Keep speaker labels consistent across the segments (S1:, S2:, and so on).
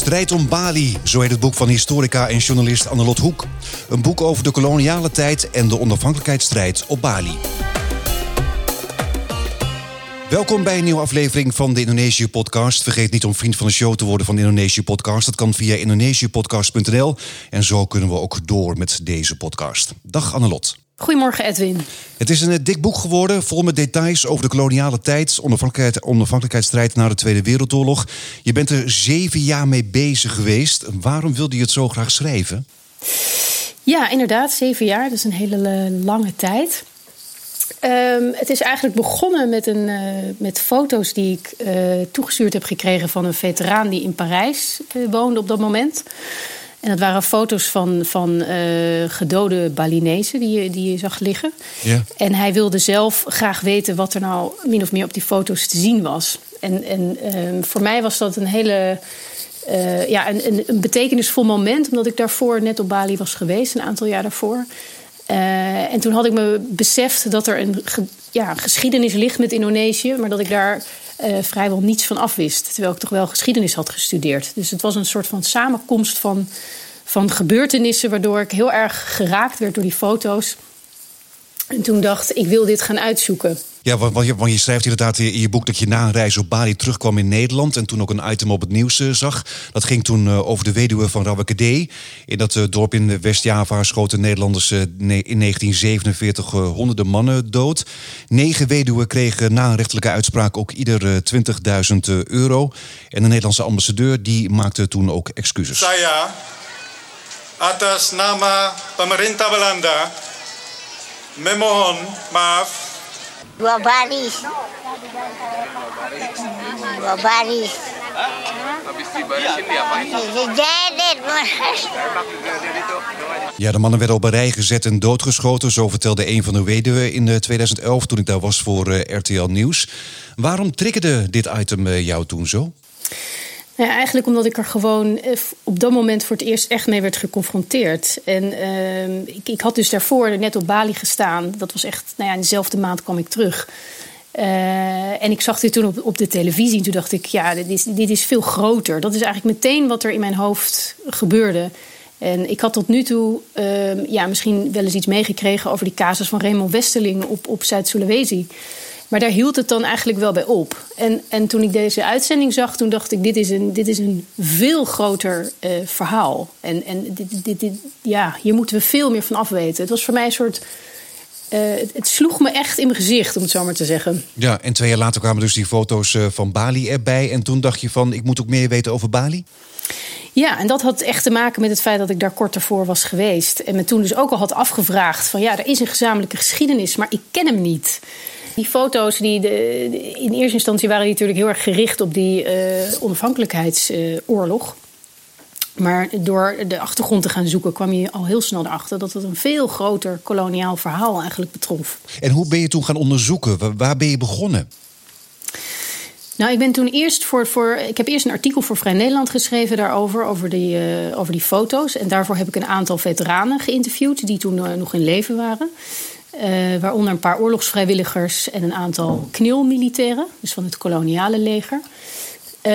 S1: Strijd om Bali, zo heet het boek van historica en journalist Annelot Hoek. Een boek over de koloniale tijd en de onafhankelijkheidsstrijd op Bali. Welkom bij een nieuwe aflevering van de Indonesië-podcast. Vergeet niet om vriend van de show te worden van de Indonesië-podcast. Dat kan via indonesiëpodcast.nl. En zo kunnen we ook door met deze podcast. Dag Annelot.
S2: Goedemorgen Edwin.
S1: Het is een eh, dik boek geworden, vol met details over de koloniale tijd, onafhankelijkheid, onafhankelijkheidsstrijd na de Tweede Wereldoorlog. Je bent er zeven jaar mee bezig geweest. Waarom wilde je het zo graag schrijven?
S2: Ja, inderdaad, zeven jaar. Dat is een hele eh, lange tijd. Ehm, het is eigenlijk begonnen met, een, uh, met foto's die ik uh, toegestuurd heb gekregen van een veteraan die in Parijs uh, woonde op dat moment. En dat waren foto's van, van gedode Balinezen die, je, die je zag liggen. Ja. En hij wilde zelf graag weten wat er nou min of meer op die foto's te zien was. En, en ehm, voor mij was dat een hele. ja, een, een, een betekenisvol moment, omdat ik daarvoor net op Bali was geweest, een aantal jaar daarvoor. Uh, en toen had ik me beseft dat er een ja, geschiedenis ligt met Indonesië, maar dat ik daar uh, vrijwel niets van af wist. Terwijl ik toch wel geschiedenis had gestudeerd. Dus het was een soort van samenkomst van, van gebeurtenissen, waardoor ik heel erg geraakt werd door die foto's. En toen dacht ik, wil dit gaan uitzoeken.
S1: Ja, want je, schrijft inderdaad in je boek dat je na een reis op Bali terugkwam in Nederland. En toen ook een item op het nieuws uh, zag. Dat ging toen uh, over de weduwe van Rawakede. In dat uh, dorp in West-Java schoten Nederlanders in 1947 honderden mannen dood. Negen weduwen kregen na een rechtelijke uitspraak ook ieder 20.000 euro. En de Nederlandse ambassadeur die maakte toen ook excuses.
S3: Saya, atas nama pemerintah Belanda, memohon maaf
S4: Baris.
S1: Ja, de mannen werden op een rij gezet en doodgeschoten. Zo vertelde een van de weduwen in 2011 toen ik daar was voor uh, RTL Nieuws. Waarom triggerde dit item uh, jou toen zo?
S2: Ja, eigenlijk omdat ik er gewoon op dat moment voor het eerst echt mee werd geconfronteerd. En uh, ik, ik, had dus daarvoor net op Bali gestaan. Dat was echt, nou ja, in dezelfde maand kwam ik terug. Uh, en ik zag dit toen op, de televisie. En toen dacht ik, ja, dit is, dit is veel groter. Dat is eigenlijk meteen wat er in mijn hoofd gebeurde. En ik had tot nu toe uh, ja, misschien wel eens iets meegekregen over die casus van Raymond Westerling op, op Zuid-Sulawesi. Maar daar hield het dan eigenlijk wel bij op. En, en toen ik deze uitzending zag, toen dacht ik: dit is een, dit is een veel groter uh, verhaal. En, en dit, dit, dit, ja, hier moeten we veel meer van afweten. Het was voor mij een soort. Uh, het, het, sloeg me echt in mijn gezicht, om het zo maar te zeggen.
S1: Ja, en twee jaar later kwamen dus die foto's uh, van Bali erbij. En toen dacht je van: ik moet ook meer weten over Bali?
S2: Ja, en dat had echt te maken met het feit dat ik daar kort ervoor was geweest. En me toen dus ook al had afgevraagd: van ja, er is een gezamenlijke geschiedenis, maar ik ken hem niet. Die foto's die de, in eerste instantie waren die natuurlijk heel erg gericht op die uh, onafhankelijkheidsoorlog. Maar door de achtergrond te gaan zoeken kwam je al heel snel erachter dat het een veel groter koloniaal verhaal eigenlijk betrof.
S1: En hoe ben je toen gaan onderzoeken? Waar ben je begonnen?
S2: Nou, ik ben toen eerst voor, voor. Ik heb eerst een artikel voor Vrij Nederland geschreven daarover, over die, uh, over die foto's. En daarvoor heb ik een aantal veteranen geïnterviewd die toen uh, nog in leven waren. Uh, waaronder een paar oorlogsvrijwilligers en een aantal KNIL-militairen, dus van het koloniale leger. Uh,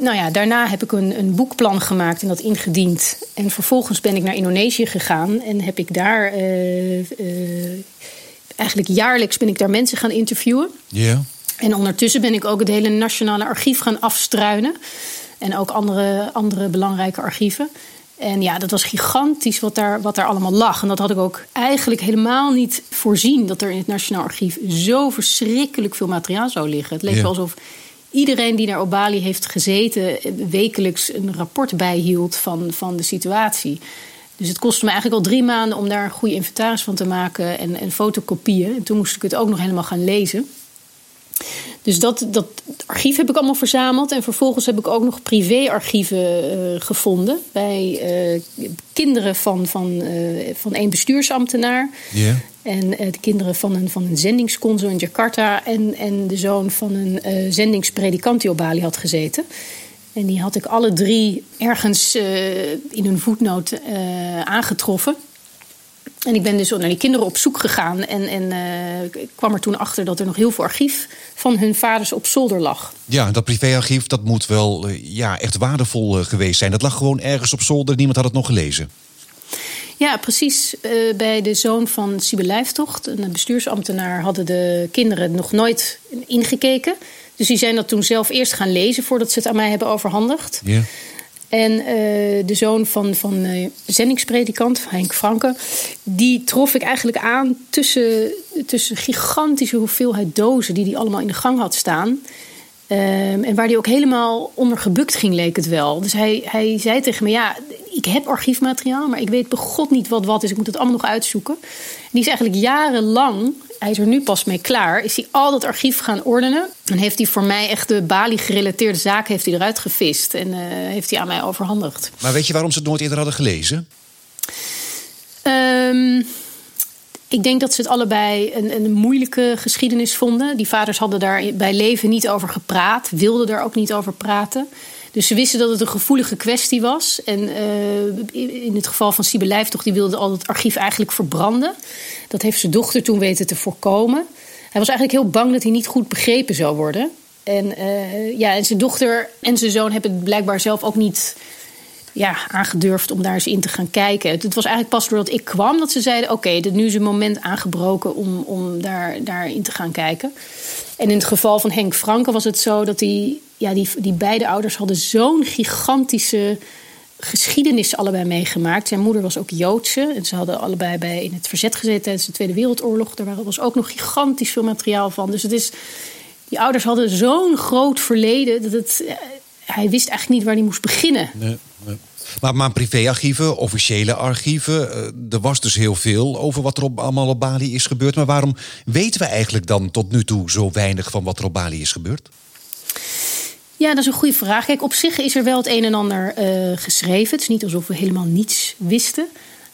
S2: nou ja, daarna heb ik een, een, boekplan gemaakt en dat ingediend. En vervolgens ben ik naar Indonesië gegaan en heb ik daar. Uh, eigenlijk jaarlijks ben ik daar mensen gaan interviewen.
S1: Ja. Yeah.
S2: En ondertussen ben ik ook het hele nationale archief gaan afstruinen. En ook andere, andere belangrijke archieven. En ja, dat was gigantisch wat daar, wat daar allemaal lag. En dat had ik ook eigenlijk helemaal niet voorzien. Dat er in het Nationaal Archief zo verschrikkelijk veel materiaal zou liggen. Het leek ja. wel alsof iedereen die naar Obali heeft gezeten... wekelijks een rapport bijhield van, van de situatie. Dus het kostte me eigenlijk al drie maanden om daar een goede inventaris van te maken... en, en fotocopieën. En toen moest ik het ook nog helemaal gaan lezen. Dus dat, dat archief heb ik allemaal verzameld. En vervolgens heb ik ook nog privéarchieven uh, gevonden. Bij uh, kinderen van, van, uh, van één bestuursambtenaar.
S1: Yeah.
S2: En de kinderen van een, van een zendingsconsul in Jakarta. En, en de zoon van een zendingspredikant die op Bali had gezeten. En die had ik alle drie ergens in een voetnoot aangetroffen. En ik ben dus naar die kinderen op zoek gegaan. En, en eh, ik kwam er toen achter dat er nog heel veel archief van hun vaders op zolder lag.
S1: Ja, dat privéarchief dat moet wel eh, ja, echt waardevol eh, geweest zijn. Dat lag gewoon ergens op zolder. Niemand had het nog gelezen.
S2: Ja, precies. bij de zoon van Siebe Lijftocht, een bestuursambtenaar, hadden de kinderen nog nooit ingekeken. Dus die zijn dat toen zelf eerst gaan lezen voordat ze het aan mij hebben overhandigd.
S1: Ja.
S2: En eh, de zoon van, van eh, zendingspredikant, Henk Franke, die trof ik eigenlijk aan tussen, tussen gigantische hoeveelheid dozen die hij allemaal in de gang had staan. Ehm, en waar hij ook helemaal onder gebukt ging, leek het wel. Dus hij, hij zei tegen me: Ja, ik heb archiefmateriaal, maar ik weet begot niet wat wat is. Ik moet het allemaal nog uitzoeken. En die is eigenlijk jarenlang, hij is er nu pas mee klaar, is hij al dat archief gaan ordenen. En heeft hij voor mij echt de Bali-gerelateerde zaken heeft hij eruit gevist. En eh, heeft hij aan mij overhandigd.
S1: Maar weet je waarom ze het nooit eerder hadden gelezen?
S2: Ehm, ik denk dat ze het allebei een, een moeilijke geschiedenis vonden. Die vaders hadden daar bij leven niet over gepraat, wilden daar ook niet over praten. Dus ze wisten dat het een gevoelige kwestie was. En uh, in het geval van Siebe Lijftocht, die wilde al het archief eigenlijk verbranden. Dat heeft zijn dochter toen weten te voorkomen. Hij was eigenlijk heel bang dat hij niet goed begrepen zou worden. En, uh, ja, en zijn dochter en zijn zoon hebben het blijkbaar zelf ook niet ja, aangedurfd om daar eens in te gaan kijken. Het was eigenlijk pas doordat ik kwam dat ze zeiden: Oké, okay, nu is een moment aangebroken om, om daar, daarin te gaan kijken. En in het geval van Henk Franke was het zo dat die, ja, die, die beide ouders hadden zo'n gigantische geschiedenis allebei meegemaakt. Zijn moeder was ook Joodse en ze hadden allebei bij in het verzet gezeten tijdens de Tweede Wereldoorlog. Daar was ook nog gigantisch veel materiaal van. Dus het is, die ouders hadden zo'n groot verleden dat het, hij wist eigenlijk niet waar hij moest beginnen.
S1: Nee, nee. Maar, maar privéarchieven, officiële archieven, er was dus heel veel over wat er op, allemaal op Bali is gebeurd. Maar waarom weten we eigenlijk dan tot nu toe zo weinig van wat er op Bali is gebeurd?
S2: Ja, dat is een goede vraag. Kijk, op zich is er wel het een en ander uh, geschreven. Het is niet alsof we helemaal niets wisten.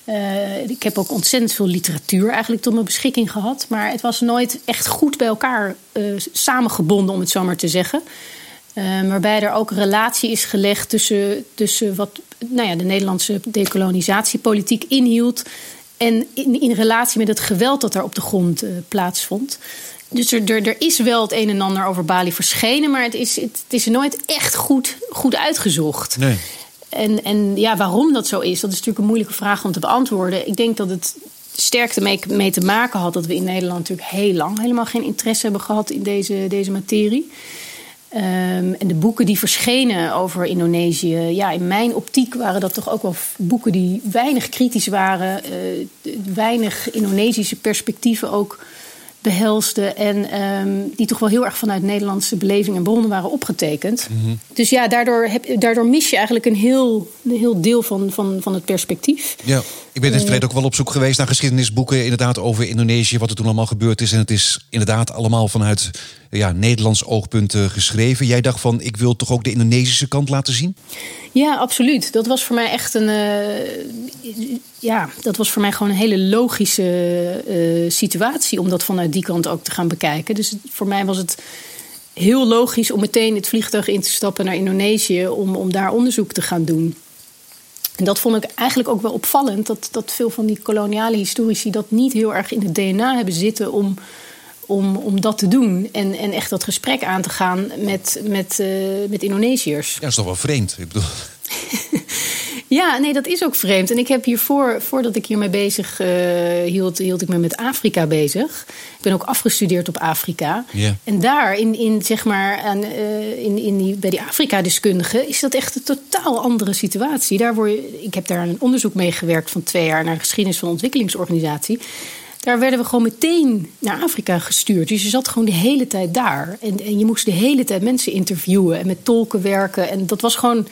S2: Uh, ik heb ook ontzettend veel literatuur eigenlijk tot mijn beschikking gehad. Maar het was nooit echt goed bij elkaar uh, samengebonden, om het zo maar te zeggen. Uh, waarbij er ook relatie is gelegd tussen, tussen wat nou ja, de Nederlandse decolonisatiepolitiek inhield. En in, in relatie met het geweld dat daar op de grond uh, plaatsvond. Dus er, er, er, is wel het een en ander over Bali verschenen, maar het is, het, het is nooit echt goed, goed uitgezocht.
S1: Nee.
S2: En, en ja, waarom dat zo is, dat is natuurlijk een moeilijke vraag om te beantwoorden. Ik denk dat het sterk ermee mee te maken had dat we in Nederland natuurlijk heel lang helemaal geen interesse hebben gehad in deze, deze materie. Um, en de boeken die verschenen over Indonesië, ja, in mijn optiek waren dat toch ook wel boeken die weinig kritisch waren, uh, weinig Indonesische perspectieven ook behelsden en um, die toch wel heel erg vanuit Nederlandse beleving en bronnen waren opgetekend.
S1: Mhm.
S2: Dus ja, daardoor, heb, daardoor mis je eigenlijk een heel, een heel deel van, van, van het perspectief.
S1: Ja, ik ben in het verleden ook wel op zoek geweest naar geschiedenisboeken inderdaad over Indonesië, wat er toen allemaal gebeurd is. En het is inderdaad allemaal vanuit ja, Nederlands oogpunt uh, geschreven. Jij dacht van, ik wil toch ook de Indonesische kant laten zien?
S2: Ja, absoluut. Dat was voor mij echt een. Uh, ja, dat was voor mij gewoon een hele logische uh, situatie om dat vanuit die kant ook te gaan bekijken. Dus voor mij was het heel logisch om meteen het vliegtuig in te stappen naar Indonesië om, om daar onderzoek te gaan doen. En dat vond ik eigenlijk ook wel opvallend, dat, dat veel van die koloniale historici dat niet heel erg in het DNA hebben zitten om om, om dat te doen. En, en echt dat gesprek aan te gaan met, met, uh, met Indonesiërs.
S1: Ja, dat is toch wel vreemd. Ik bedoel...
S2: ja, nee, dat is ook vreemd. En ik heb hiervoor, voordat ik hiermee bezig uh, hield, hield ik me met Afrika bezig. Ik ben ook afgestudeerd op Afrika.
S1: Yeah.
S2: En daar, in, in, zeg maar, aan, uh, in, in die, bij die Afrika-deskundigen, is dat echt een totaal andere situatie. Daar word je, ik heb daar een onderzoek mee gewerkt van twee jaar naar geschiedenis van ontwikkelingsorganisatie daar werden we gewoon meteen naar Afrika gestuurd. Dus je zat gewoon de hele tijd daar. En, en, je moest de hele tijd mensen interviewen en met tolken werken. En dat was gewoon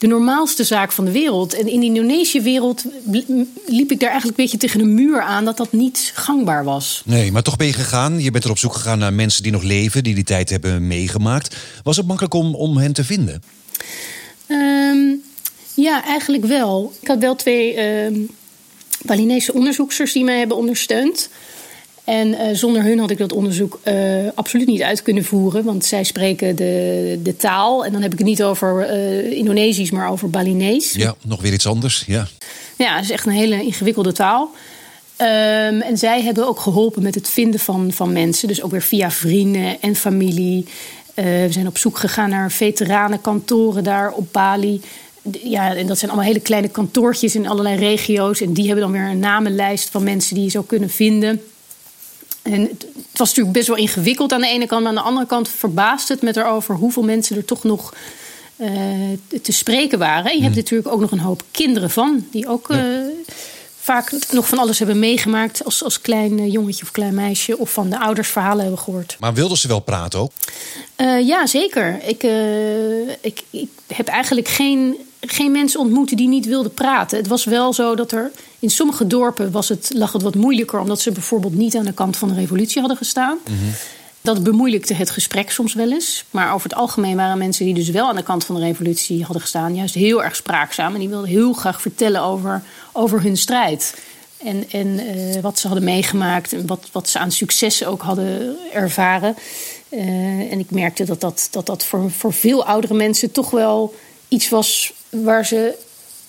S2: de normaalste zaak van de wereld. En in de Indonesië-wereld liep ik daar eigenlijk een beetje tegen een muur aan dat dat niet gangbaar was.
S1: Nee, maar toch ben je gegaan. Je bent er op zoek gegaan naar mensen die nog leven, die die tijd hebben meegemaakt. Was het makkelijk om, om hen te vinden?
S2: Um, ja, eigenlijk wel. Ik had wel twee. Um, Balinese onderzoeksters die mij hebben ondersteund. En uh, zonder hun had ik dat onderzoek uh, absoluut niet uit kunnen voeren. Want zij spreken de, de taal. En dan heb ik het niet over uh, Indonesisch, maar over Balinees.
S1: Ja, nog weer iets anders. Ja,
S2: ja het is echt een hele ingewikkelde taal. Ehm, en zij hebben ook geholpen met het vinden van, van mensen. Dus ook weer via vrienden en familie. Eh, we zijn op zoek gegaan naar veteranenkantoren daar op Bali. Ja, en dat zijn allemaal hele kleine kantoortjes in allerlei regio's. En die hebben dan weer een namenlijst van mensen die je zou kunnen vinden. En het was natuurlijk best wel ingewikkeld aan de ene kant. Maar aan de andere kant verbaast het met erover hoeveel mensen er toch nog uh, te spreken waren. En je hebt natuurlijk ook nog een hoop kinderen van, die ook uh, vaak nog van alles hebben meegemaakt als, als klein jongetje of klein meisje. Of van de ouders verhalen hebben gehoord.
S1: Maar wilden ze wel praten ook?
S2: Uh, ja, zeker. Ik, ik, ik heb eigenlijk geen geen mensen ontmoeten die niet wilden praten. Het was wel zo dat er in sommige dorpen was het, lag het wat moeilijker, omdat ze bijvoorbeeld niet aan de kant van de revolutie hadden gestaan. Dat bemoeilijkte het gesprek soms wel eens. Maar over het algemeen waren mensen die dus wel aan de kant van de revolutie hadden gestaan, juist heel erg spraakzaam. En die wilden heel graag vertellen over, over hun strijd. En, en uh, wat ze hadden meegemaakt en wat, wat ze aan successen ook hadden ervaren. Uh, en ik merkte dat dat, dat, dat voor, voor veel oudere mensen toch wel iets was waar ze,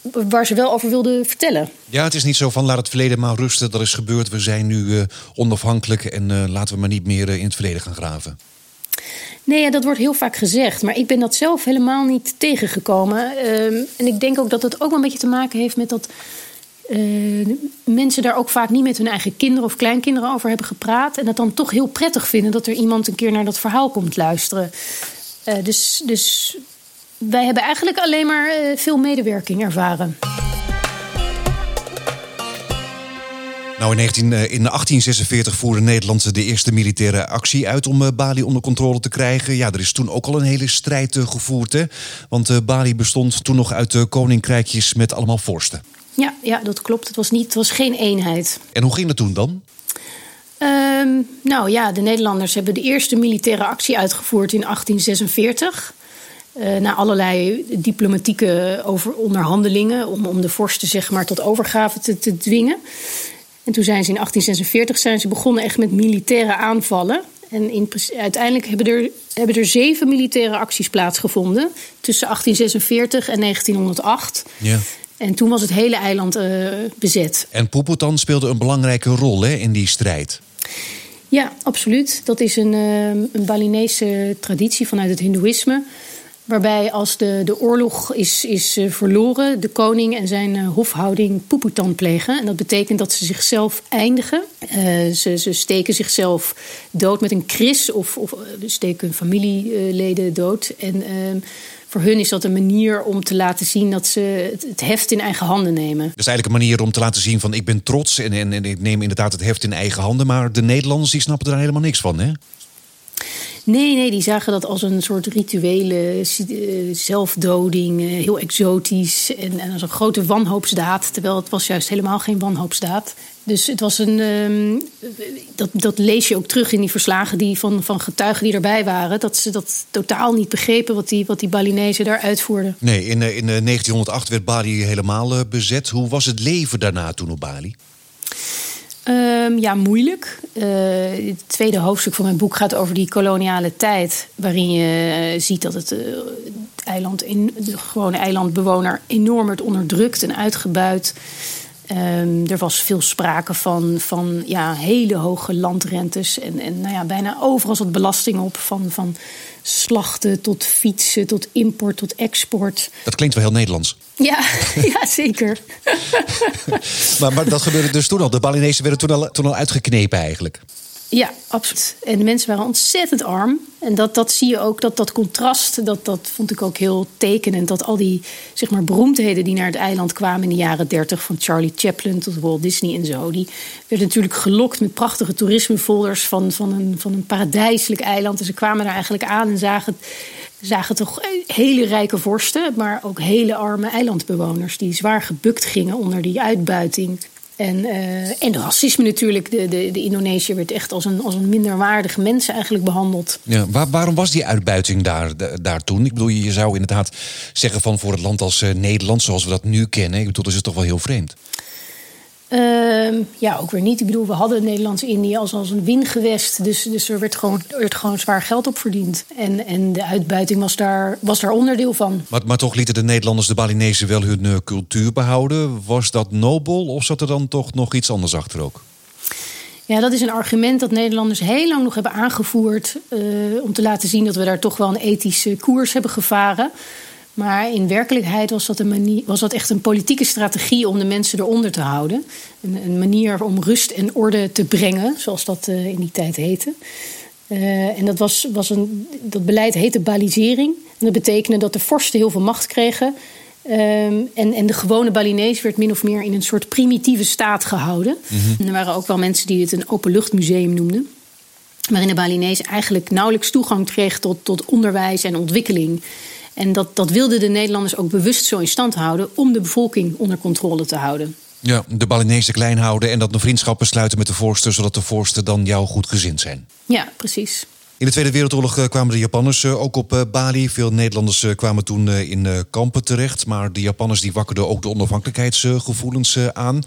S2: waar ze wel over wilden vertellen.
S1: Ja, het is niet zo van laat het verleden maar rusten. Dat is gebeurd. We zijn nu uh, onafhankelijk en uh, laten we maar niet meer uh, in het verleden gaan graven.
S2: Nee, ja, dat wordt heel vaak gezegd. Maar ik ben dat zelf helemaal niet tegengekomen. Uh, en ik denk ook dat het ook wel een beetje te maken heeft met dat. mensen daar ook vaak niet met hun eigen kinderen of kleinkinderen over hebben gepraat. En dat dan toch heel prettig vinden dat er iemand een keer naar dat verhaal komt luisteren. dus, dus wij hebben eigenlijk alleen maar uh, veel medewerking ervaren.
S1: Nou, in, 19, uh, in 1846 voerde Nederland de eerste militaire actie uit om uh, Bali onder controle te krijgen. Ja, er is toen ook al een hele strijd gevoerd, hè? Want Bali bestond toen nog uit koninkrijkjes met allemaal vorsten.
S2: Ja, ja, dat klopt. Het was, niet, het was geen eenheid.
S1: En hoe ging dat toen dan?
S2: Um, nou ja, de Nederlanders hebben de eerste militaire actie uitgevoerd in 1846. Uh, na allerlei diplomatieke over onderhandelingen om, om de vorsten zeg maar, tot overgave te, te dwingen. En toen zijn ze in 1846 zijn ze begonnen echt met militaire aanvallen. En in, uiteindelijk hebben er, hebben er zeven militaire acties plaatsgevonden tussen 1846 en 1908. Ja. En toen was het hele eiland uh, bezet.
S1: En Poepoetan speelde een belangrijke rol hè, in die strijd.
S2: Ja, absoluut. Dat is een, uh, een Balinese traditie vanuit het Hindoeïsme. Waarbij als de, de oorlog is, is uh, verloren, de koning en zijn uh, hofhouding poepoetan plegen. En dat betekent dat ze zichzelf eindigen. Uh, ze, ze steken zichzelf dood met een kris of, of steken hun familieleden dood. En ehm, voor hun is dat een manier om te laten zien dat ze het, heft in eigen handen nemen.
S1: Dus eigenlijk een manier om te laten zien van ik ben trots en, en, en ik neem inderdaad het heft in eigen handen. Maar de Nederlanders die snappen er helemaal niks van, hè?
S2: Nee, nee, die zagen dat als een soort rituele zelfdoding, heel exotisch en, en als een grote wanhoopsdaad. Terwijl het was juist helemaal geen wanhoopsdaad. Dus het was een. Um, dat, dat lees je ook terug in die verslagen die van, van getuigen die erbij waren. Dat ze dat totaal niet begrepen wat die, wat die Balinezen daar uitvoerden.
S1: Nee, in, in 1908 werd Bali helemaal bezet. Hoe was het leven daarna toen op Bali?
S2: Um, ja, moeilijk. Uh, het tweede hoofdstuk van mijn boek gaat over die koloniale tijd. Waarin je uh, ziet dat het, het eiland in, de gewone eilandbewoner enorm werd onderdrukt en uitgebuit. Um, er was veel sprake van, van ja, hele hoge landrentes. En, en nou ja, bijna overal zat belasting op. Van, van slachten tot fietsen, tot import, tot export.
S1: Dat klinkt wel heel Nederlands.
S2: Ja, ja zeker.
S1: maar, maar dat gebeurde dus toen al. De Balinezen werden toen al, toen al uitgeknepen eigenlijk.
S2: Ja, absoluut. En de mensen waren ontzettend arm. En dat, dat zie je ook, dat, dat contrast, dat, dat vond ik ook heel tekenend. Dat al die zeg maar, beroemdheden die naar het eiland kwamen in de jaren dertig... van Charlie Chaplin tot Walt Disney en zo... die werden natuurlijk gelokt met prachtige toerismefolders van, van, een, van een paradijselijk eiland. En ze kwamen daar eigenlijk aan en zagen, zagen toch hele rijke vorsten... maar ook hele arme eilandbewoners die zwaar gebukt gingen onder die uitbuiting... En, uh, en racisme natuurlijk. De, de, de Indonesiër werd echt als een, als een minderwaardige mens eigenlijk behandeld.
S1: Ja, waar, waarom was die uitbuiting daar, daar toen? Ik bedoel, je zou inderdaad zeggen van voor het land als uh, Nederland, zoals we dat nu kennen. Ik bedoel, dat is toch wel heel vreemd.
S2: Ehm, ja, ook weer niet. Ik bedoel, we hadden Nederlands-Indië als, als een wingewest. Dus, dus er werd gewoon, er werd gewoon zwaar geld op verdiend. En, en de uitbuiting was daar, was daar onderdeel van.
S1: Maar, maar toch lieten de Nederlanders, de Balinezen, wel hun eh, cultuur behouden. Was dat nobel of zat er dan toch nog iets anders achter ook?
S2: Ja, dat is een argument dat Nederlanders heel lang nog hebben aangevoerd. eh, om te laten zien dat we daar toch wel een ethische koers hebben gevaren. Maar in werkelijkheid was dat, een manier, was dat echt een politieke strategie om de mensen eronder te houden. Een, een manier om rust en orde te brengen, zoals dat eh, in die tijd heette. Eh, en dat, was, was een, dat beleid heette balisering. En dat betekende dat de vorsten heel veel macht kregen. Ehm, en, en de gewone Balinees werd min of meer in een soort primitieve staat gehouden. En er waren ook wel mensen die het een openluchtmuseum noemden. Waarin de Balinees eigenlijk nauwelijks toegang kreeg tot, tot onderwijs en ontwikkeling. En dat, dat wilden de Nederlanders ook bewust zo in stand houden om de bevolking onder controle te houden.
S1: Ja, de Balinezen klein houden en dat een vriendschap sluiten met de vorsten, zodat de vorsten dan jou goed gezind zijn.
S2: Ja, precies.
S1: In de Tweede Wereldoorlog eh, kwamen de Japanners eh, ook op eh, Bali. Veel Nederlanders kwamen toen in kampen terecht. Maar de Japanners die wakkerden ook de onafhankelijkheidsgevoelens aan.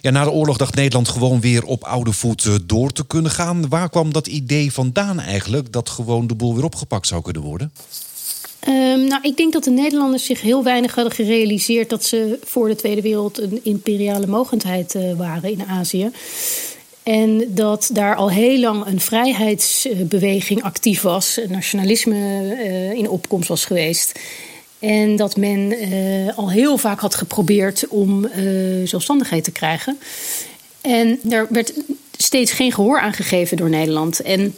S1: Ja, na de oorlog dacht Nederland gewoon weer op oude voet door te kunnen gaan. Waar kwam dat idee vandaan eigenlijk? Dat gewoon de boel weer opgepakt zou kunnen worden?
S2: Ehm, nou, ik denk dat de Nederlanders zich heel weinig hadden gerealiseerd dat ze voor de Tweede Wereld een imperiale mogendheid eh, waren in Azië. En dat daar al heel lang een vrijheidsbeweging actief was, nationalisme eh, in opkomst was geweest. En dat men eh, al heel vaak had geprobeerd om zelfstandigheid te krijgen. En er werd steeds geen gehoor aan gegeven door Nederland. En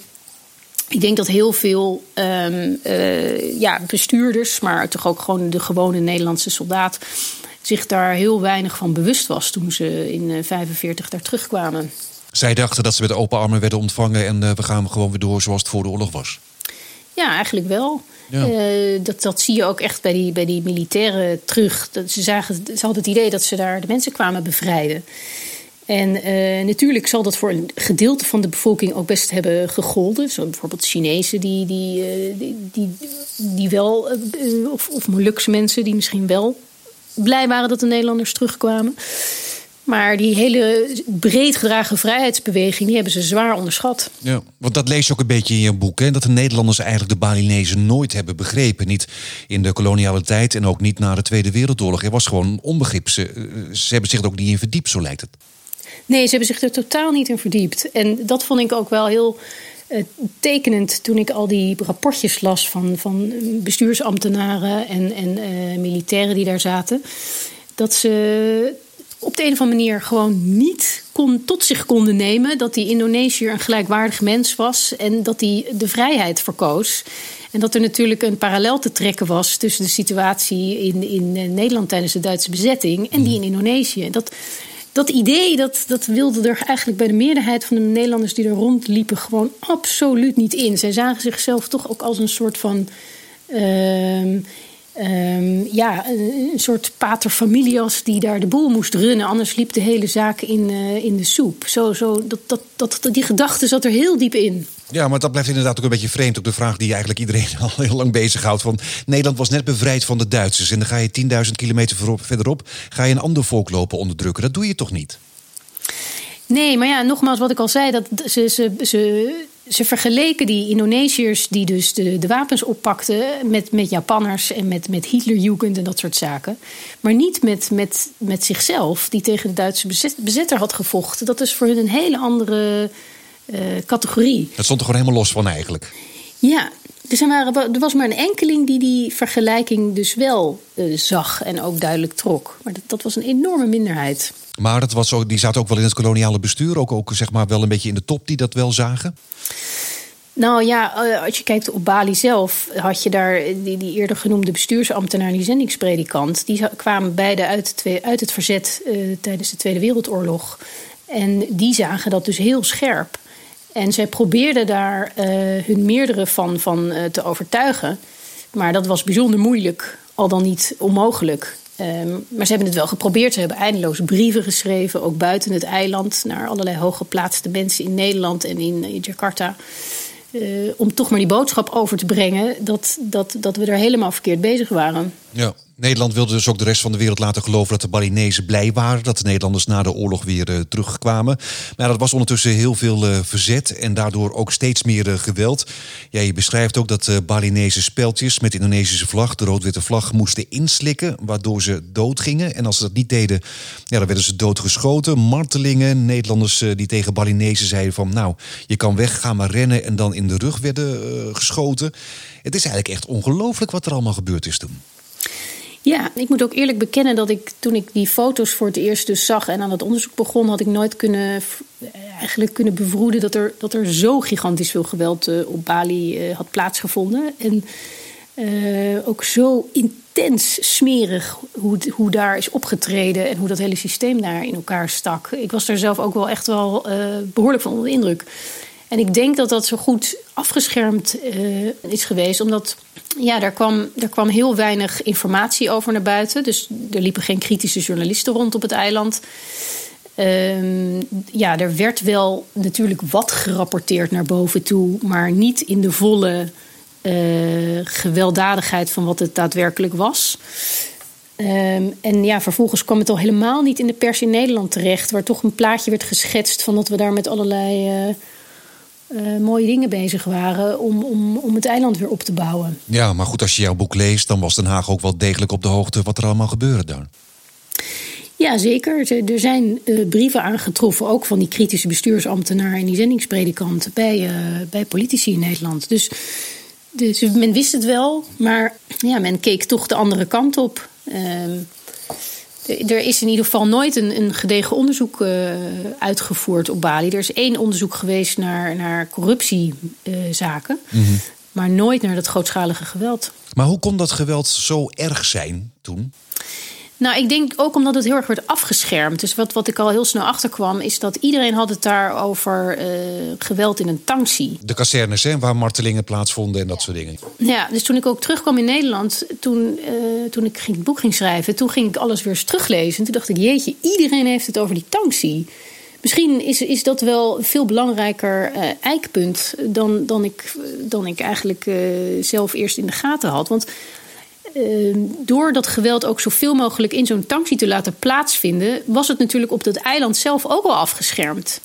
S2: ik denk dat heel veel ehm, eh, ja, bestuurders, maar toch ook gewoon de gewone Nederlandse soldaat, zich daar heel weinig van bewust was toen ze in 1945 daar terugkwamen.
S1: Zij dachten dat ze met open armen werden ontvangen en eh, we gaan gewoon weer door zoals het voor de oorlog was.
S2: Ja, eigenlijk wel.
S1: Ja.
S2: Eh, dat, dat zie je ook echt bij die, bij die militairen terug. Dat ze, zagen, ze hadden het idee dat ze daar de mensen kwamen bevrijden. En eh, natuurlijk zal dat voor een gedeelte van de bevolking ook best hebben gegolden. Zo bijvoorbeeld Chinezen die, die, eh, die, die, die wel, eh, of, of Molukse mensen die misschien wel blij waren dat de Nederlanders terugkwamen. Maar die hele breed gedragen vrijheidsbeweging, die hebben ze zwaar onderschat.
S1: Ja, want dat lees je ook een beetje in je boek. Hè? Dat de Nederlanders eigenlijk de Balinezen nooit hebben begrepen. Niet in de koloniale tijd en ook niet na de Tweede Wereldoorlog. Er was gewoon onbegrip. Ze hebben zich er ook niet in verdiept, zo lijkt het.
S2: Nee, ze hebben zich er totaal niet in verdiept. En dat vond ik ook wel heel eh, tekenend toen ik al die rapportjes las van, van bestuursambtenaren en, en eh, militairen die daar zaten. Dat ze op de een of andere manier gewoon niet kon, tot zich konden nemen dat die Indonesiër een gelijkwaardig mens was en dat hij de vrijheid verkoos. En dat er natuurlijk een parallel te trekken was tussen de situatie in, in eh, Nederland tijdens de Duitse bezetting en die in Indonesië. Dat, dat idee dat, dat wilde er eigenlijk bij de meerderheid van de Nederlanders die er rondliepen gewoon absoluut niet in. Zij zagen zichzelf toch ook als een soort van. ehm, ehm, ja, een een soort pater familias die daar de boel moest runnen. Anders liep de hele zaak in, eh, in de soep. Zo, zo, dat, dat, dat, die gedachte zat er heel diep in.
S1: Ja, maar dat blijft inderdaad ook een beetje vreemd. Ook de vraag die eigenlijk iedereen al heel lang bezighoudt. Van Nederland was net bevrijd van de Duitsers. En dan ga je 10.000 kilometer verderop. Ga je een ander volk lopen onderdrukken. Dat doe je toch niet?
S2: Nee, maar ja, nogmaals wat ik al zei, dat ze, ze, ze, ze vergeleken die Indonesiërs die dus de, de wapens oppakten met, met Japanners en met, met Hitlerjugend en dat soort zaken. Maar niet met, met, met zichzelf, die tegen de Duitse bezet- bezetter had gevochten. Dat is voor hun een hele andere eh, categorie.
S1: Dat stond er gewoon helemaal los van eigenlijk.
S2: Ja, dus er, waren, er was maar een enkeling die die vergelijking dus wel eh, zag en ook duidelijk trok. Maar dat, dat was een enorme minderheid.
S1: Maar dat was ook, die zaten ook wel in het koloniale bestuur. Ook, ook zeg maar wel een beetje in de top die dat wel zagen.
S2: Nou ja, eh, als je kijkt op Bali zelf, had je daar die, die eerder genoemde bestuursambtenaar en die zendingspredikant. Die kwamen beide uit, het uit het verzet eh, tijdens de Tweede Wereldoorlog. En die zagen dat dus heel scherp. En zij probeerden daar eh, hun meerdere van, van eh, te overtuigen. Maar dat was bijzonder moeilijk, al dan niet onmogelijk. Ehm, maar ze hebben het wel geprobeerd. Ze hebben eindeloze brieven geschreven, ook buiten het eiland, naar allerlei hooggeplaatste mensen in Nederland en in, in Jakarta. Eh, om toch maar die boodschap over te brengen dat, dat, dat we er helemaal verkeerd bezig waren.
S1: Ja, Nederland wilde dus ook de rest van de wereld laten geloven dat de Balinezen blij waren. Dat de Nederlanders na de oorlog weer uh, terugkwamen. Maar dat was ondertussen heel veel uh, verzet en daardoor ook steeds meer uh, geweld. Ja, je beschrijft ook dat de Balinese speltjes met de Indonesische vlag, de rood-witte vlag, moesten inslikken. Waardoor ze doodgingen. En als ze dat niet deden, ja, dan werden ze doodgeschoten. Martelingen, Nederlanders die tegen Balinezen zeiden van nou, je kan weg, ga maar rennen. En dan in de rug werden geschoten. Het is eigenlijk echt ongelooflijk wat er allemaal gebeurd is toen.
S2: Ja, ik moet ook eerlijk bekennen dat ik toen ik die foto's voor het eerst dus zag en aan het onderzoek begon, had ik nooit kunnen, eigenlijk kunnen bevroeden dat er, dat er zo gigantisch veel geweld uh, op Bali uh, had plaatsgevonden. En ook zo intens smerig hoe, hoe daar is opgetreden en hoe dat hele systeem daar in elkaar stak. Ik was daar zelf ook wel echt wel behoorlijk van onder de indruk. En ik denk dat dat zo goed afgeschermd uh, is geweest, omdat ja, daar, kwam, daar kwam heel weinig informatie over naar buiten. Dus er liepen geen kritische journalisten rond op het eiland. Uh, ja, er werd wel natuurlijk wat gerapporteerd naar boven toe, maar niet in de volle uh, gewelddadigheid van wat het daadwerkelijk was. Um, en ja, vervolgens kwam het al helemaal niet in de pers in Nederland terecht, waar toch een plaatje werd geschetst van dat we daar met allerlei uh, uh, mooie dingen bezig waren om, om, om het eiland weer op te bouwen.
S1: Ja, maar goed, als je jouw boek leest, dan was Den Haag ook wel degelijk op de hoogte wat er allemaal gebeurde daar.
S2: Ja, zeker. Er zijn uh, brieven aangetroffen, ook van die kritische bestuursambtenaren en die zendingspredikant bij, uh, bij politici in Nederland. Dus, dus men wist het wel, maar ja, men keek toch de andere kant op. Er is in ieder geval nooit een, een gedegen onderzoek uh, uitgevoerd op Bali. Er is één onderzoek geweest naar, naar corruptiezaken, uh, mm-hmm. maar nooit naar dat grootschalige geweld.
S1: Maar hoe kon dat geweld zo erg zijn toen?
S2: Nou, ik denk ook omdat het heel erg werd afgeschermd. Dus wat, wat ik al heel snel achterkwam, is dat iedereen had het daar over uh, geweld in een tanksie.
S1: De kazernes, hè, waar martelingen plaatsvonden en dat soort dingen.
S2: Ja, dus toen ik ook terugkwam in Nederland, toen, uh, toen ik ging, het boek ging schrijven, toen ging ik alles weer eens teruglezen. En toen dacht ik, jeetje, iedereen heeft het over die tanksie. Misschien is, is dat wel een veel belangrijker uh, eikpunt dan, dan, ik, dan ik eigenlijk zelf eerst in de gaten had. Want uh, door dat geweld ook zoveel mogelijk in zo'n tanksie te laten plaatsvinden, was het natuurlijk op dat eiland zelf ook al afgeschermd.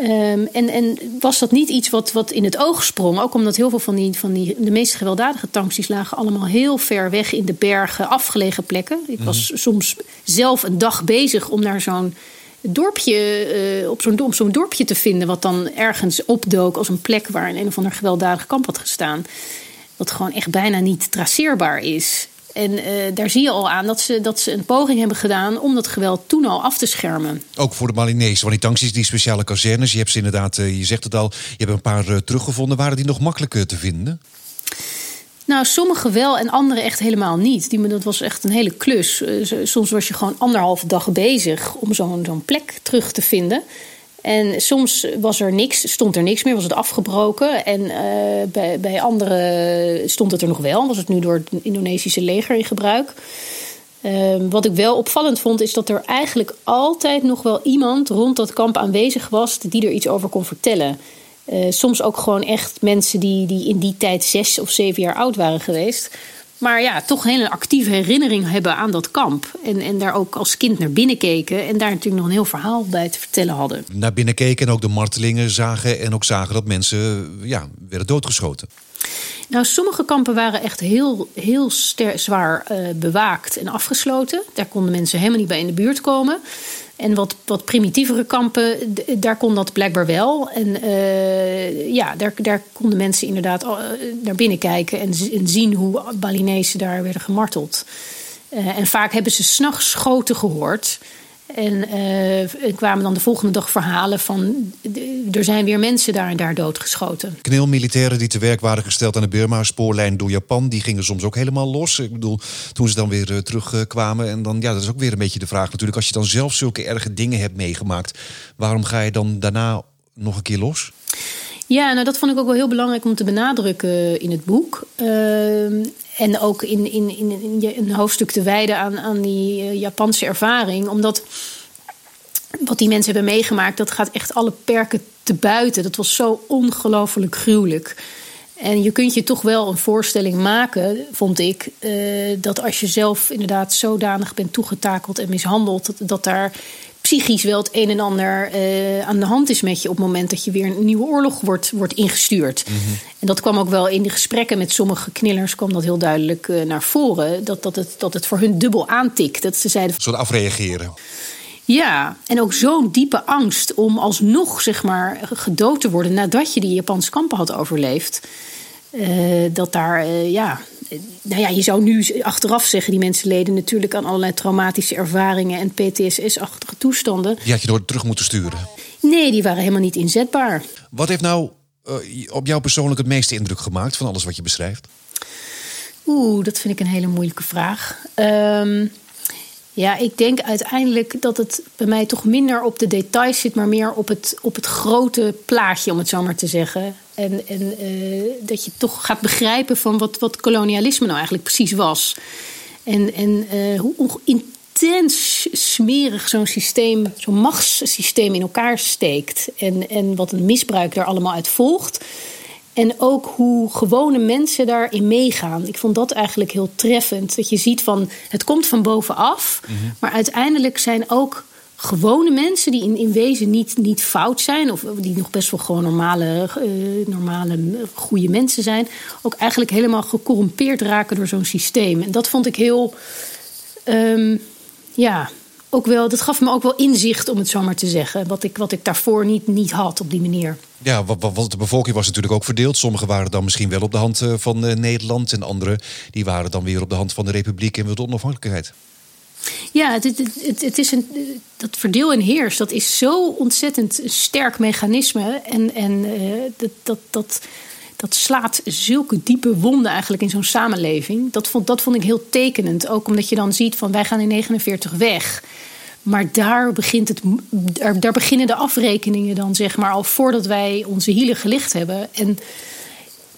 S2: Um, en, en, was dat niet iets wat, wat in het oog sprong? Ook omdat heel veel van die, van die de meest gewelddadige tanksies lagen allemaal heel ver weg in de bergen, afgelegen plekken. Ik was mm. soms zelf een dag bezig om naar zo'n dorpje, uh, op zo'n zo'n dorpje te vinden, wat dan ergens opdook als een plek waar een, een of ander gewelddadig kamp had gestaan wat gewoon echt bijna niet traceerbaar is. En uh, daar zie je al aan dat ze, dat ze een poging hebben gedaan om dat geweld toen al af te schermen.
S1: Ook voor de Malinese, want die tankjes, die speciale kazernes, je hebt ze inderdaad, uh, je zegt het al, je hebt een paar uh, teruggevonden. Waren die nog makkelijker te vinden?
S2: Nou, sommige wel en andere echt helemaal niet. Die, dat was echt een hele klus. soms was je gewoon anderhalve dag bezig om zo'n zo'n plek terug te vinden. En soms was er niks, stond er niks meer, was het afgebroken. En uh, bij, bij anderen stond het er nog wel, was het nu door het Indonesische leger in gebruik. Uh, wat ik wel opvallend vond, is dat er eigenlijk altijd nog wel iemand rond dat kamp aanwezig was die er iets over kon vertellen. Uh, soms ook gewoon echt mensen die, die in die tijd zes of zeven jaar oud waren geweest. Maar ja, toch een hele actieve herinnering hebben aan dat kamp. En, en daar ook als kind naar binnen keken. En daar natuurlijk nog een heel verhaal bij te vertellen hadden.
S1: Naar binnen keken en ook de martelingen zagen. En ook zagen dat mensen ja, werden doodgeschoten.
S2: Nou, sommige kampen waren echt heel, heel zwaar uh, bewaakt en afgesloten. Daar konden mensen helemaal niet bij in de buurt komen. En wat, wat primitievere kampen, daar kon dat blijkbaar wel. En uh, ja, daar, daar konden mensen inderdaad uh, naar binnen kijken en, en, zien hoe Balinezen daar werden gemarteld. Uh, en vaak hebben ze s'nachts schoten gehoord. En uh, kwamen dan de volgende dag verhalen van... er zijn weer mensen daar en daar doodgeschoten.
S1: Kneelmilitairen die te werk waren gesteld aan de Burma-spoorlijn door Japan... die gingen soms ook helemaal los. Ik bedoel, toen ze dan weer uh, terugkwamen. En dan, ja, dat is ook weer een beetje de vraag natuurlijk... als je dan zelf zulke erge dingen hebt meegemaakt... waarom ga je dan daarna nog een keer los?
S2: Ja, nou dat vond ik ook wel heel belangrijk om te benadrukken in het boek. Uh, en ook in, in, in, een hoofdstuk te wijden aan, aan die eh, Japanse ervaring. Omdat wat die mensen hebben meegemaakt, dat gaat echt alle perken te buiten. Dat was zo ongelooflijk gruwelijk. En je kunt je toch wel een voorstelling maken, vond ik, eh, dat als je zelf inderdaad zodanig bent toegetakeld en mishandeld, dat daar psychisch wel het een en ander eh, aan de hand is met je op het moment dat je weer een nieuwe oorlog wordt, wordt ingestuurd. En dat kwam ook wel in de gesprekken met sommige knillers, kwam dat heel duidelijk eh, naar voren. Dat, dat, het, dat het voor hun dubbel aantikt. Dat ze zeiden.
S1: Soort afreageren.
S2: Ja, en ook zo'n diepe angst om alsnog zeg maar, gedood te worden nadat je die Japanse kampen had overleefd. Eh, dat daar, ja, nou ja, je zou nu achteraf zeggen, die mensen leden natuurlijk aan allerlei traumatische ervaringen en PTSS-achtige toestanden.
S1: Die had je door terug moeten sturen.
S2: Nee, die waren helemaal niet inzetbaar.
S1: Wat heeft nou eh, op jou persoonlijk het meeste indruk gemaakt van alles wat je beschrijft?
S2: Oeh, dat vind ik een hele moeilijke vraag. Ehm, ja, ik denk uiteindelijk dat het bij mij toch minder op de details zit, maar meer op het, op het grote plaatje, om het zo maar te zeggen. En, en eh, dat je toch gaat begrijpen van wat, wat kolonialisme nou eigenlijk precies was. En, en eh, hoe, intens smerig zo'n systeem, zo'n machtssysteem in elkaar steekt. En, en wat een misbruik daar allemaal uit volgt. En ook hoe gewone mensen daarin meegaan. Ik vond dat eigenlijk heel treffend. Dat je ziet van het komt van bovenaf. Maar uiteindelijk zijn ook gewone mensen die in, in wezen niet, niet fout zijn. Of die nog best wel gewoon normale, eh, normale, goede mensen zijn. Ook eigenlijk helemaal gecorrumpeerd raken door zo'n systeem. En dat vond ik heel. ehm, ja, ook wel, dat gaf me ook wel inzicht, om het zo maar te zeggen. Wat ik, wat ik daarvoor niet, niet had op die manier.
S1: Ja, wa- wa- want de bevolking was natuurlijk ook verdeeld. Sommigen waren dan misschien wel op de hand eh, van eh, Nederland. En anderen die waren dan weer op de hand van de Republiek en de onafhankelijkheid.
S2: Ja, het, het, het, is dat verdeel en heers, dat is zo ontzettend sterk mechanisme. En, en eh, dat, dat, dat, dat slaat zulke diepe wonden eigenlijk in zo'n samenleving. Dat vond, dat vond ik heel tekenend. Ook omdat je dan ziet van wij gaan in 49 weg. Maar daar, begint het, daar, daar beginnen de afrekeningen dan, zeg maar, al voordat wij onze hielen gelicht hebben. En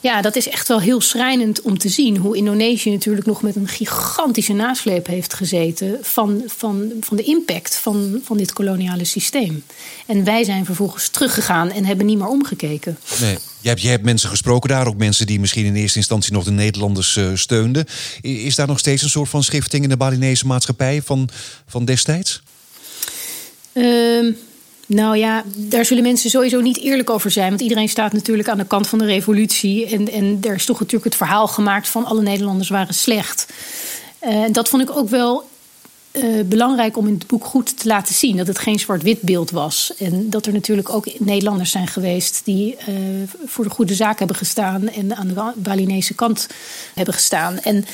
S2: ja, dat is echt wel heel schrijnend om te zien hoe Indonesië natuurlijk nog met een gigantische nasleep heeft gezeten van, van, van de impact van, van dit koloniale systeem. En wij zijn vervolgens teruggegaan en hebben niet meer omgekeken.
S1: Nee. Je hebt, je hebt mensen gesproken daar, ook mensen die misschien in eerste instantie nog de Nederlanders eh, steunden. Is daar nog steeds een soort van schifting in de Balinese maatschappij van, van destijds?
S2: Ehm, nou ja, daar zullen mensen sowieso niet eerlijk over zijn. Want iedereen staat natuurlijk aan de kant van de revolutie. En, en er is toch natuurlijk het verhaal gemaakt van alle Nederlanders waren slecht. Eh, dat vond ik ook wel eh, belangrijk om in het boek goed te laten zien. Dat het geen zwart-wit beeld was. En dat er natuurlijk ook Nederlanders zijn geweest die eh, voor de goede zaak hebben gestaan. En aan de Balinese kant hebben gestaan. En.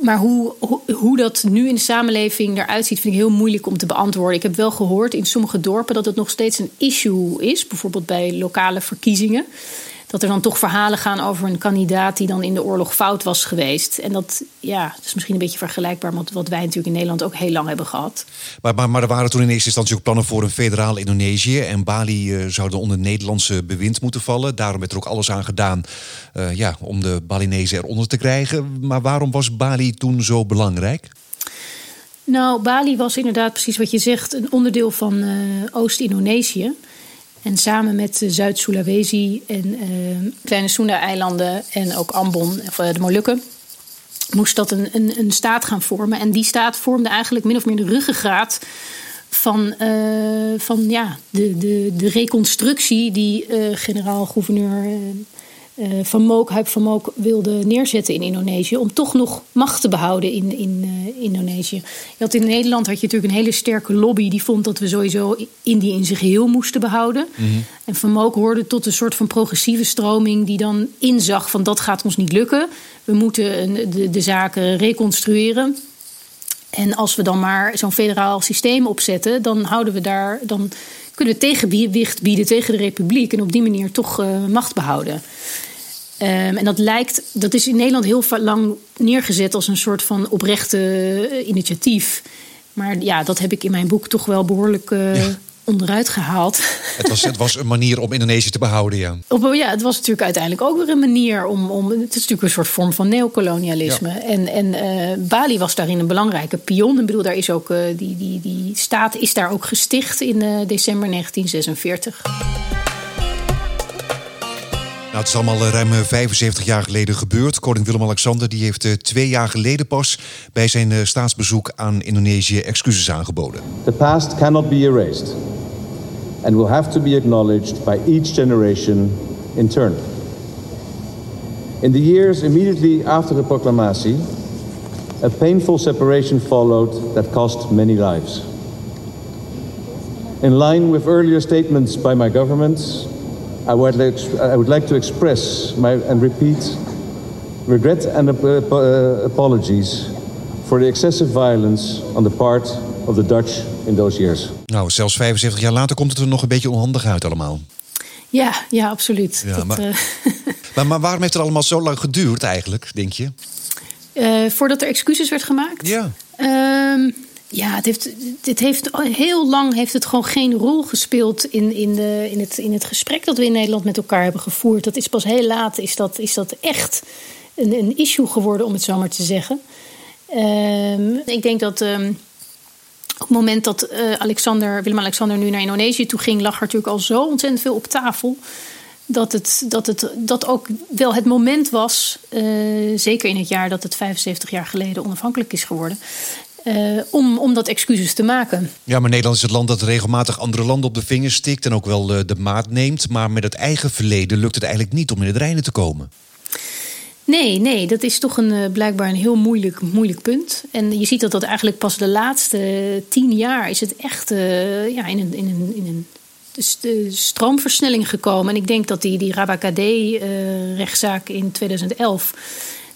S2: Maar hoe, hoe, hoe dat nu in de samenleving eruit ziet, vind ik heel moeilijk om te beantwoorden. Ik heb wel gehoord in sommige dorpen dat het nog steeds een issue is. Bijvoorbeeld bij lokale verkiezingen. Dat er dan toch verhalen gaan over een kandidaat die dan in de oorlog fout was geweest. En dat, ja, dat is misschien een beetje vergelijkbaar met wat wij natuurlijk in Nederland ook heel lang hebben gehad.
S1: Maar, maar, maar er waren toen in eerste instantie ook plannen voor een federaal Indonesië. En Bali eh, zou dan onder Nederlandse bewind moeten vallen. Daarom werd er ook alles aan gedaan eh, ja, om de Balinezen eronder te krijgen. Maar waarom was Bali toen zo belangrijk?
S2: Nou, Bali was inderdaad precies wat je zegt, een onderdeel van eh, Oost-Indonesië. En samen met eh, Zuid-Sulawesi en eh, kleine Sunda-eilanden en ook Ambon, of eh, de Molukken, moest dat een, een, een staat gaan vormen. En die staat vormde eigenlijk min of meer de ruggengraat van, eh, van ja, de, de, de reconstructie die generaal-gouverneur eh, eh, Van Mook, Huip van Mook wilde neerzetten in Indonesië. Om toch nog macht te behouden in, in eh, Indonesië. Je had in Nederland had je natuurlijk een hele sterke lobby die vond dat we sowieso Indië in zijn geheel moesten behouden. En Van Mook hoorde tot een soort van progressieve stroming die dan inzag van dat gaat ons niet lukken. We moeten de, de zaken reconstrueren. En als we dan maar zo'n federaal systeem opzetten, dan houden we daar. Dan kunnen we tegenwicht bieden tegen de republiek. En op die manier toch eh, macht behouden. Ehm, en dat lijkt, dat is in Nederland heel lang neergezet als een soort van oprechte eh, initiatief. Maar ja, dat heb ik in mijn boek toch wel behoorlijk eh, onderuit gehaald.
S1: Het was, het was een manier om Indonesië te behouden, ja.
S2: Op, ja, het was natuurlijk uiteindelijk ook weer een manier om. om het is natuurlijk een soort vorm van neocolonialisme. En, en eh, Bali was daarin een belangrijke pion. Ik bedoel, daar is ook, die, die, die staat is daar ook gesticht in december 1946.
S1: Nou, het is allemaal eh, ruim 75 jaar geleden gebeurd. Koning Willem-Alexander die heeft eh, twee jaar geleden pas bij zijn eh, staatsbezoek aan Indonesië excuses aangeboden.
S5: The past cannot be erased and will have to be acknowledged by each generation in turn. In the years immediately after the proclamation, a painful separation followed that cost many lives. In line with earlier statements by my government, I would like, I would like to express my, and repeat regret and ap- uh, apologies for the excessive violence on the part of the Dutch in those years.
S1: Nou, zelfs 75 jaar later komt het er nog een beetje onhandig uit allemaal.
S2: Ja, ja, absoluut.
S1: Ja,
S2: Dat,
S1: maar-
S2: eh,
S1: Maar, maar waarom heeft het allemaal zo lang geduurd eigenlijk, denk je?
S2: eh, voordat er excuses werd gemaakt.
S1: Ja.
S2: Ehm, ja, het heeft, dit heeft heel lang heeft het gewoon geen rol gespeeld in, in, de, in, het, in het gesprek dat we in Nederland met elkaar hebben gevoerd. Dat is pas heel laat, is dat, is dat echt een, een issue geworden, om het zo maar te zeggen. Ehm, ik denk dat ehm, op het moment dat eh, Alexander, Willem-Alexander nu naar Indonesië toe ging, lag er natuurlijk al zo ontzettend veel op tafel. Dat het, dat het dat ook wel het moment was, eh, zeker in het jaar dat het 75 jaar geleden onafhankelijk is geworden, eh, om, om dat excuses te maken.
S1: Ja, maar Nederland is het land dat regelmatig andere landen op de vingers stikt en ook wel eh, de maat neemt. Maar met het eigen verleden lukt het eigenlijk niet om in het reinen te komen.
S2: Nee, nee, dat is toch een, eh, blijkbaar een heel moeilijk, moeilijk punt. En je ziet dat dat eigenlijk pas de laatste tien jaar is het echt ja, in een, in een, in een stroomversnelling gekomen. En ik denk dat die, die Rabakadé-rechtszaak in 2011...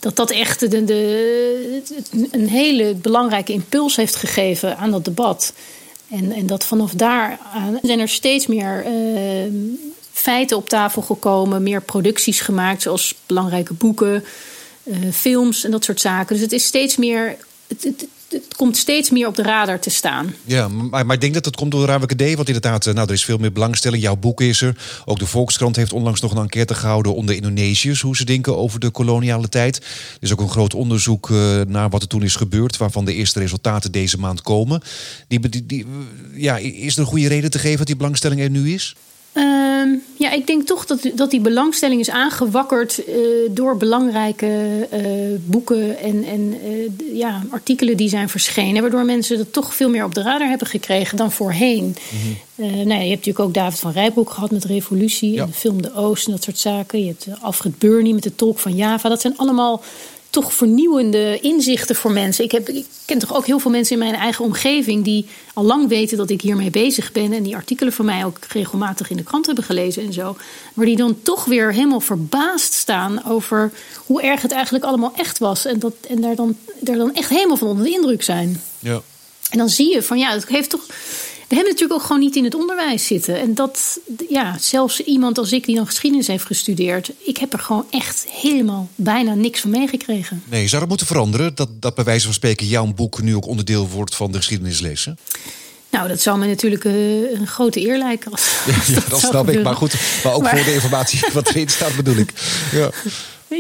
S2: dat dat echt de, de, een hele belangrijke impuls heeft gegeven aan dat debat. En, en dat vanaf daar zijn er steeds meer eh, feiten op tafel gekomen, meer producties gemaakt, zoals belangrijke boeken, eh, films en dat soort zaken. Dus het is steeds meer. Het, het komt steeds meer op de radar te staan.
S1: Ja, maar, maar ik denk dat het komt door de RAWKD. Want inderdaad, eh, nou, er is veel meer belangstelling. Jouw boek is er. Ook de Volkskrant heeft onlangs nog een enquête gehouden onder Indonesiërs. Hoe ze denken over de koloniale tijd. Er is ook een groot onderzoek eh, naar wat er toen is gebeurd. Waarvan de eerste resultaten deze maand komen. Die, die, die, ja, is er een goede reden te geven dat die belangstelling er nu is?
S2: Ehm, ja, ik denk toch dat, dat die belangstelling is aangewakkerd eh, door belangrijke eh, boeken en, en eh, ja, artikelen die zijn verschenen. Waardoor mensen dat toch veel meer op de radar hebben gekregen dan voorheen. Nou ja, je hebt natuurlijk ook David van Rijbroek gehad met Revolutie
S1: Ja.
S2: en de film De Oost en dat soort zaken. Je hebt Alfred Burney met de tolk van Java. Dat zijn allemaal toch vernieuwende inzichten voor mensen. Ik, heb, ik ken toch ook heel veel mensen in mijn eigen omgeving die al lang weten dat ik hiermee bezig ben. En die artikelen van mij ook regelmatig in de krant hebben gelezen en zo. Maar die dan toch weer helemaal verbaasd staan over hoe erg het eigenlijk allemaal echt was. En, dat, en daar, dan, daar dan echt helemaal van onder de indruk zijn.
S1: Ja.
S2: En dan zie je van ja, het heeft toch. We hebben natuurlijk ook gewoon niet in het onderwijs zitten. En dat, ja, zelfs iemand als ik die dan geschiedenis heeft gestudeerd, ik heb er gewoon echt helemaal bijna niks van meegekregen.
S1: Nee, zou dat moeten veranderen? Dat, dat bij wijze van spreken jouw boek nu ook onderdeel wordt van de geschiedenislessen?
S2: Nou, dat zou me natuurlijk eh, een grote eer lijken. Als, als
S1: Ja, dat snap ik. Maar goed, maar ook
S2: Maar-
S1: voor de informatie wat erin staat bedoel ik. Ja.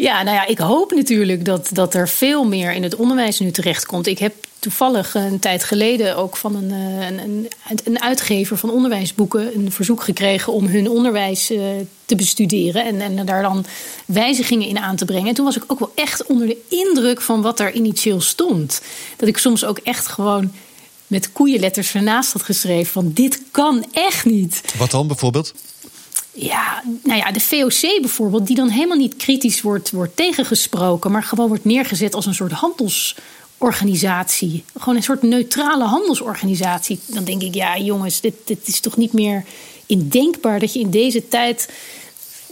S2: Ja, nou ja, ik hoop natuurlijk dat, dat er veel meer in het onderwijs nu terechtkomt. Ik heb toevallig een tijd geleden ook van een, eh, een, een, uitgever van onderwijsboeken een verzoek gekregen om hun onderwijs eh, te bestuderen en, en daar dan wijzigingen in aan te brengen. En toen was ik ook wel echt onder de indruk van wat daar initieel stond. Dat ik soms ook echt gewoon met koeienletters ernaast had geschreven van dit kan echt niet.
S1: Wat dan bijvoorbeeld?
S2: Ja, nou ja, de VOC bijvoorbeeld, die dan helemaal niet kritisch wordt, wordt tegengesproken, maar gewoon wordt neergezet als een soort handelsorganisatie. Gewoon een soort neutrale handelsorganisatie. Dan denk ik, ja, jongens, dit, dit is toch niet meer indenkbaar dat je in deze tijd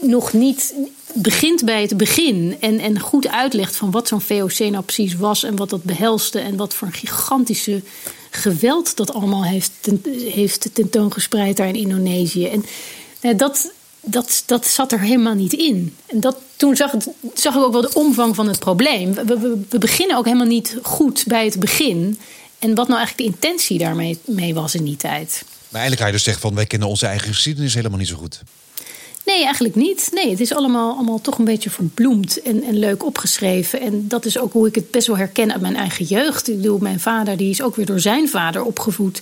S2: nog niet begint bij het begin en, en goed uitlegt van wat zo'n VOC nou precies was en wat dat behelste en wat voor een gigantische geweld dat allemaal heeft, heeft tentoongespreid daar in Indonesië. En dat, dat, dat zat er helemaal niet in. En dat, toen zag, zag ik ook wel de omvang van het probleem. We, we, we beginnen ook helemaal niet goed bij het begin. En wat nou eigenlijk de intentie daarmee mee was in die tijd.
S1: Maar eigenlijk ga je dus zeggen van wij kennen onze eigen geschiedenis helemaal niet zo goed.
S2: Nee, eigenlijk niet. Nee, het is allemaal, allemaal toch een beetje verbloemd en, en leuk opgeschreven. En dat is ook hoe ik het best wel herken uit mijn eigen jeugd. Ik bedoel, mijn vader die is ook weer door zijn vader opgevoed.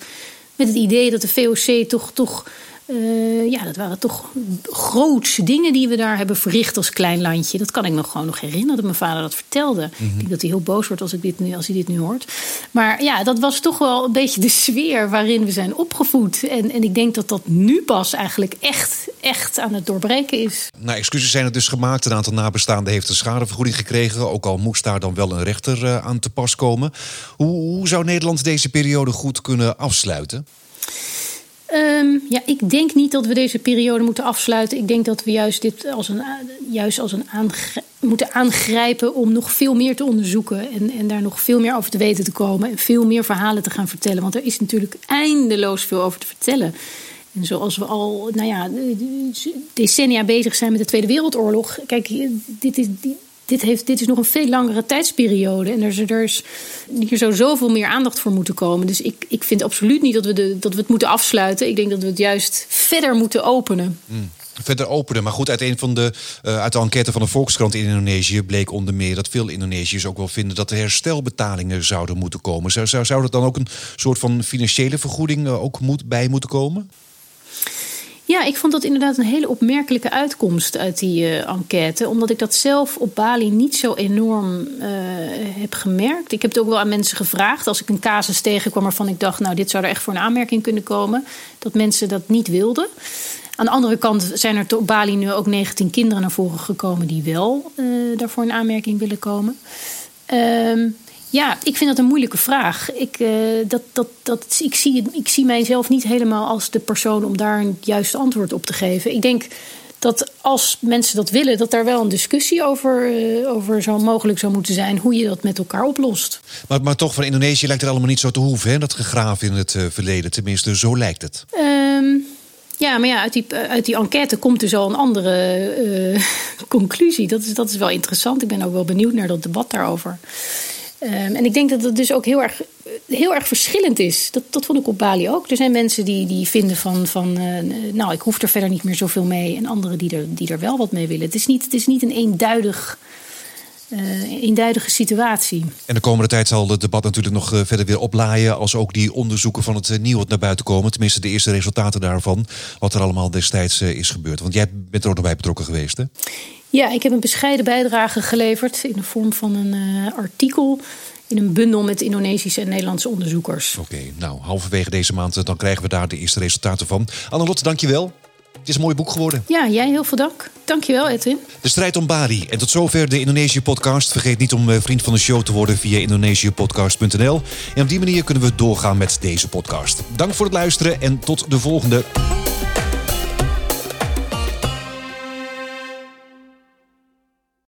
S2: Met het idee dat de VOC toch, toch Eh, ja, dat waren toch grootse dingen die we daar hebben verricht als klein landje. Dat kan ik me gewoon nog herinneren dat mijn vader dat vertelde. Ik denk dat hij heel boos wordt als, ik dit nu, als hij dit nu hoort. Maar ja, dat was toch wel een beetje de sfeer waarin we zijn opgevoed. En, en ik denk dat dat nu pas eigenlijk echt, echt aan het doorbreken is.
S1: Nou, excuses zijn er dus gemaakt. Een aantal nabestaanden heeft een schadevergoeding gekregen. Ook al moest daar dan wel een rechter eh, aan te pas komen. Hoe, hoe zou Nederland deze periode goed kunnen afsluiten?
S2: Ehm, ja, ik denk niet dat we deze periode moeten afsluiten. Ik denk dat we juist dit als een, juist als een moeten aangrijpen om nog veel meer te onderzoeken. En, en daar nog veel meer over te weten te komen. En veel meer verhalen te gaan vertellen. Want er is natuurlijk eindeloos veel over te vertellen. En zoals we al nou ja, decennia bezig zijn met de Tweede Wereldoorlog. Kijk, dit is, dit, heeft, dit is nog een veel langere tijdsperiode. En er is, er hier zou zoveel meer aandacht voor moeten komen. Dus ik, ik vind absoluut niet dat we, de, dat we het moeten afsluiten. Ik denk dat we het juist verder moeten openen.
S1: Mm. Verder openen. Maar goed, uit een van de, uh, uit de enquête van de Volkskrant in Indonesië bleek onder meer dat veel Indonesiërs ook wel vinden dat er herstelbetalingen zouden moeten komen. Zou, zou, zou er dan ook een soort van financiële vergoeding uh, ook moet, bij moeten komen?
S2: Ja, ik vond dat inderdaad een hele opmerkelijke uitkomst uit die uh, enquête. Omdat ik dat zelf op Bali niet zo enorm uh, heb gemerkt. Ik heb het ook wel aan mensen gevraagd. Als ik een casus tegenkwam waarvan ik dacht, nou, dit zou er echt voor een aanmerking kunnen komen. Dat mensen dat niet wilden. Aan de andere kant zijn er op Bali nu ook 19 kinderen naar voren gekomen die wel uh, daarvoor in aanmerking willen komen. Um, ja, ik vind dat een moeilijke vraag. Ik, uh, dat, dat, dat, ik, zie, ik zie mijzelf niet helemaal als de persoon om daar een juist antwoord op te geven. Ik denk dat als mensen dat willen, dat daar wel een discussie over, uh, over zo mogelijk zou moeten zijn. Hoe je dat met elkaar oplost.
S1: Maar, maar toch, van Indonesië lijkt het allemaal niet zo te hoeven, hè? dat gegraven in het uh, verleden. Tenminste, zo lijkt het.
S2: Um, ja, maar ja, uit die, uit die enquête komt dus al een andere uh, conclusie. Dat is, dat is wel interessant. Ik ben ook wel benieuwd naar dat debat daarover. Um, en ik denk dat het dus ook heel erg, heel erg verschillend is. Dat, dat vond ik op Bali ook. Er zijn mensen die, die vinden van, van uh, nou, ik hoef er verder niet meer zoveel mee. En anderen die er, die er wel wat mee willen. Het is niet, het is niet een eenduidig, uh, eenduidige situatie.
S1: En de komende tijd zal het debat natuurlijk nog uh, verder weer oplaaien. Als ook die onderzoeken van het uh, nieuws naar buiten komen. Tenminste, de eerste resultaten daarvan. Wat er allemaal destijds is gebeurd. Want jij bent er ook nog bij betrokken geweest, hè?
S2: Ja, ik heb een bescheiden bijdrage geleverd in de vorm van een artikel in een bundel met Indonesische en Nederlandse onderzoekers.
S1: Oké, okay, nou, halverwege deze maand dan krijgen we daar de eerste resultaten van. Annelotte, dankjewel. Het is een mooi boek geworden.
S2: Ja, jij heel veel dank. Dankjewel, Edwin.
S1: De strijd om Bali. En tot zover de Indonesië-podcast. Vergeet niet om vriend van de show te worden via indonesiëpodcast.nl. En op die manier kunnen we doorgaan met deze podcast. Dank voor het luisteren en tot de volgende.